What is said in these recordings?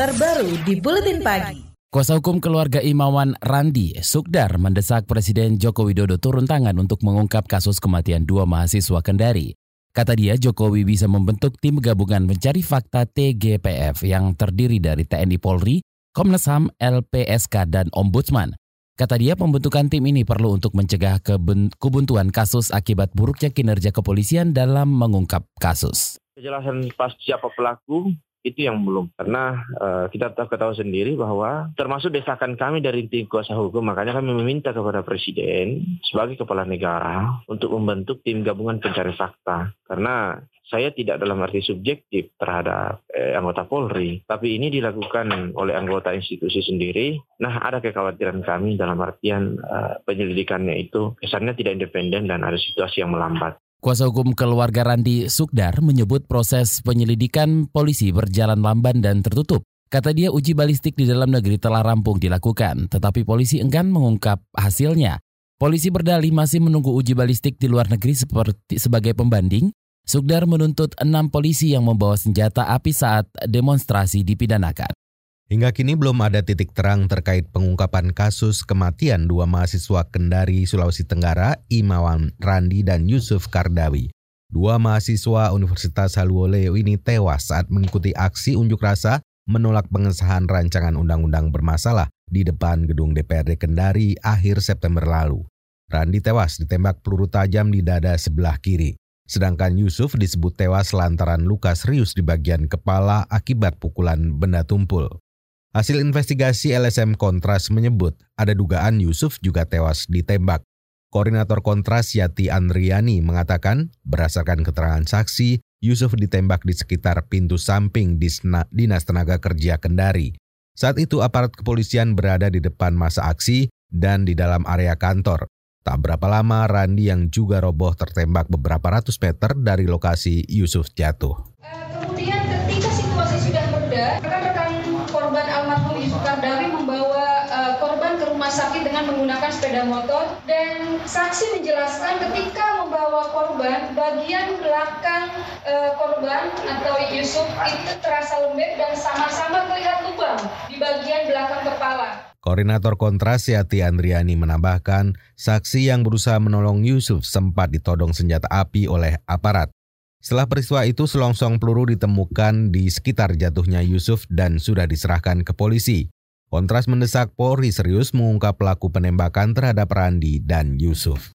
terbaru di Buletin Pagi. Kuasa hukum keluarga Imawan Randi Sukdar mendesak Presiden Joko Widodo turun tangan untuk mengungkap kasus kematian dua mahasiswa Kendari. Kata dia, Jokowi bisa membentuk tim gabungan mencari fakta TGPF yang terdiri dari TNI Polri, Komnas HAM, LPSK, dan Ombudsman. Kata dia, pembentukan tim ini perlu untuk mencegah kebuntuan kasus akibat buruknya kinerja kepolisian dalam mengungkap kasus. Kejelasan pas siapa pelaku, itu yang belum karena uh, kita tahu ketahui sendiri bahwa termasuk desakan kami dari tim kuasa hukum makanya kami meminta kepada presiden sebagai kepala negara untuk membentuk tim gabungan pencari fakta karena saya tidak dalam arti subjektif terhadap eh, anggota Polri, tapi ini dilakukan oleh anggota institusi sendiri. Nah, ada kekhawatiran kami dalam artian uh, penyelidikannya itu kesannya tidak independen dan ada situasi yang melambat. Kuasa hukum keluarga Randi Sukdar menyebut proses penyelidikan polisi berjalan lamban dan tertutup. Kata dia uji balistik di dalam negeri telah rampung dilakukan, tetapi polisi enggan mengungkap hasilnya. Polisi berdalih masih menunggu uji balistik di luar negeri seperti sebagai pembanding. Sukdar menuntut enam polisi yang membawa senjata api saat demonstrasi dipidanakan. Hingga kini belum ada titik terang terkait pengungkapan kasus kematian dua mahasiswa Kendari, Sulawesi Tenggara, Imawan Randi dan Yusuf Kardawi. Dua mahasiswa Universitas Haluoleo ini tewas saat mengikuti aksi unjuk rasa menolak pengesahan rancangan undang-undang bermasalah di depan gedung DPRD Kendari akhir September lalu. Randi tewas ditembak peluru tajam di dada sebelah kiri. Sedangkan Yusuf disebut tewas lantaran luka serius di bagian kepala akibat pukulan benda tumpul. Hasil investigasi LSM Kontras menyebut ada dugaan Yusuf juga tewas ditembak. Koordinator Kontras Yati Andriani mengatakan berdasarkan keterangan saksi, Yusuf ditembak di sekitar pintu samping Dinas Tenaga Kerja Kendari. Saat itu aparat kepolisian berada di depan masa aksi dan di dalam area kantor. Tak berapa lama Randi yang juga roboh tertembak beberapa ratus meter dari lokasi Yusuf jatuh. Eh, kemudian ketika situasi sudah reda, menggunakan sepeda motor dan saksi menjelaskan ketika membawa korban bagian belakang e, korban atau Yusuf itu terasa lembek dan sama-sama terlihat lubang di bagian belakang kepala. Koordinator Kontras Yati Andriani menambahkan, saksi yang berusaha menolong Yusuf sempat ditodong senjata api oleh aparat. Setelah peristiwa itu, selongsong peluru ditemukan di sekitar jatuhnya Yusuf dan sudah diserahkan ke polisi. Kontras mendesak Polri serius mengungkap pelaku penembakan terhadap Randi dan Yusuf.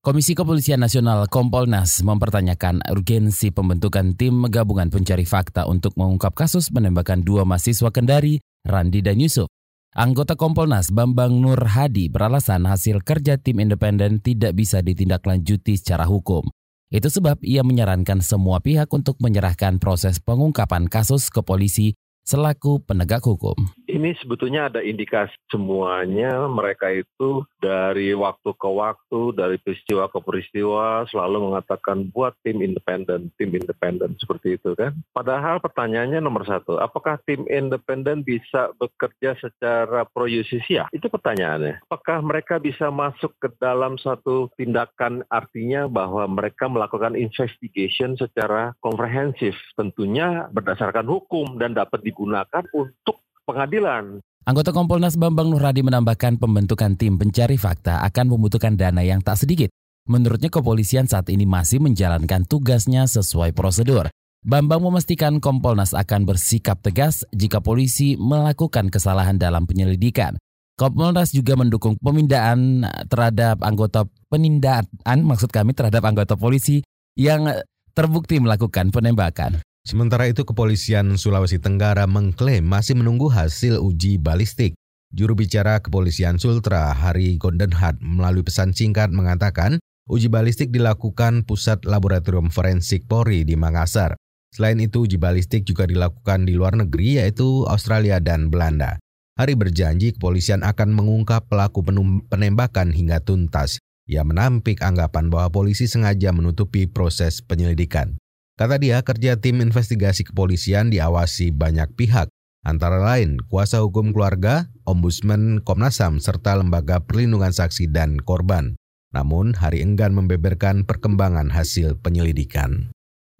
Komisi Kepolisian Nasional Kompolnas mempertanyakan urgensi pembentukan tim gabungan pencari fakta untuk mengungkap kasus penembakan dua mahasiswa Kendari, Randi dan Yusuf. Anggota Kompolnas Bambang Nur Hadi beralasan hasil kerja tim independen tidak bisa ditindaklanjuti secara hukum. Itu sebab ia menyarankan semua pihak untuk menyerahkan proses pengungkapan kasus ke polisi selaku penegak hukum. Ini sebetulnya ada indikasi semuanya mereka itu dari waktu ke waktu, dari peristiwa ke peristiwa selalu mengatakan buat tim independen, tim independen seperti itu kan. Padahal pertanyaannya nomor satu, apakah tim independen bisa bekerja secara pro justisia? Itu pertanyaannya. Apakah mereka bisa masuk ke dalam satu tindakan artinya bahwa mereka melakukan investigation secara komprehensif, tentunya berdasarkan hukum dan dapat di digunakan untuk pengadilan. Anggota Kompolnas Bambang Nurhadi menambahkan pembentukan tim pencari fakta akan membutuhkan dana yang tak sedikit. Menurutnya kepolisian saat ini masih menjalankan tugasnya sesuai prosedur. Bambang memastikan Kompolnas akan bersikap tegas jika polisi melakukan kesalahan dalam penyelidikan. Kompolnas juga mendukung pemindahan terhadap anggota penindaan, maksud kami terhadap anggota polisi yang terbukti melakukan penembakan. Sementara itu kepolisian Sulawesi Tenggara mengklaim masih menunggu hasil uji balistik. Juru bicara kepolisian Sultra Hari Gondenhat melalui pesan singkat mengatakan uji balistik dilakukan Pusat Laboratorium Forensik Polri di Makassar. Selain itu uji balistik juga dilakukan di luar negeri yaitu Australia dan Belanda. Hari berjanji kepolisian akan mengungkap pelaku penembakan hingga tuntas. Ia menampik anggapan bahwa polisi sengaja menutupi proses penyelidikan. Kata dia, kerja tim investigasi kepolisian diawasi banyak pihak, antara lain kuasa hukum keluarga, ombudsman, Komnas HAM, serta lembaga perlindungan saksi dan korban. Namun, hari enggan membeberkan perkembangan hasil penyelidikan.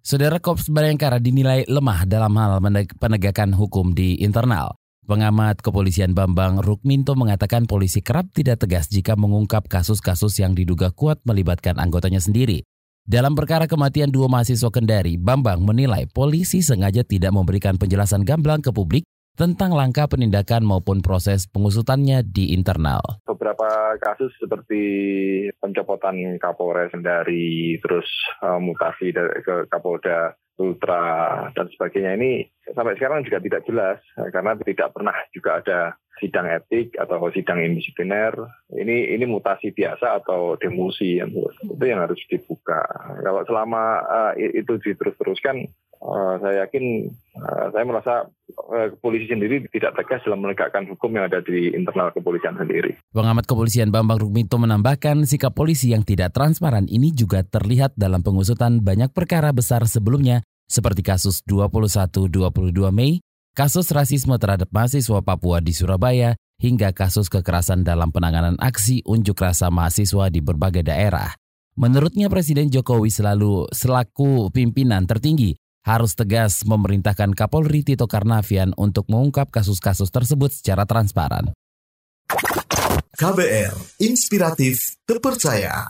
Saudara Kops Bayangkara dinilai lemah dalam hal penegakan hukum di internal. Pengamat kepolisian Bambang Rukminto mengatakan polisi kerap tidak tegas jika mengungkap kasus-kasus yang diduga kuat melibatkan anggotanya sendiri. Dalam perkara kematian dua mahasiswa Kendari, Bambang menilai polisi sengaja tidak memberikan penjelasan gamblang ke publik tentang langkah penindakan maupun proses pengusutannya di internal. Beberapa kasus seperti pencopotan Kapolres Kendari, terus uh, mutasi ke Kapolda Ultra dan sebagainya ini sampai sekarang juga tidak jelas karena tidak pernah juga ada sidang etik atau sidang indisipliner. Ini ini mutasi biasa atau demosi yang itu yang harus dibuka. Kalau selama uh, itu diterus-teruskan, uh, saya yakin uh, saya merasa uh, polisi sendiri tidak tegas dalam menegakkan hukum yang ada di internal kepolisian sendiri. Pengamat kepolisian Bambang Rukminto menambahkan sikap polisi yang tidak transparan ini juga terlihat dalam pengusutan banyak perkara besar sebelumnya seperti kasus 21-22 Mei kasus rasisme terhadap mahasiswa Papua di Surabaya, hingga kasus kekerasan dalam penanganan aksi unjuk rasa mahasiswa di berbagai daerah. Menurutnya Presiden Jokowi selalu selaku pimpinan tertinggi harus tegas memerintahkan Kapolri Tito Karnavian untuk mengungkap kasus-kasus tersebut secara transparan. KBR, inspiratif, terpercaya.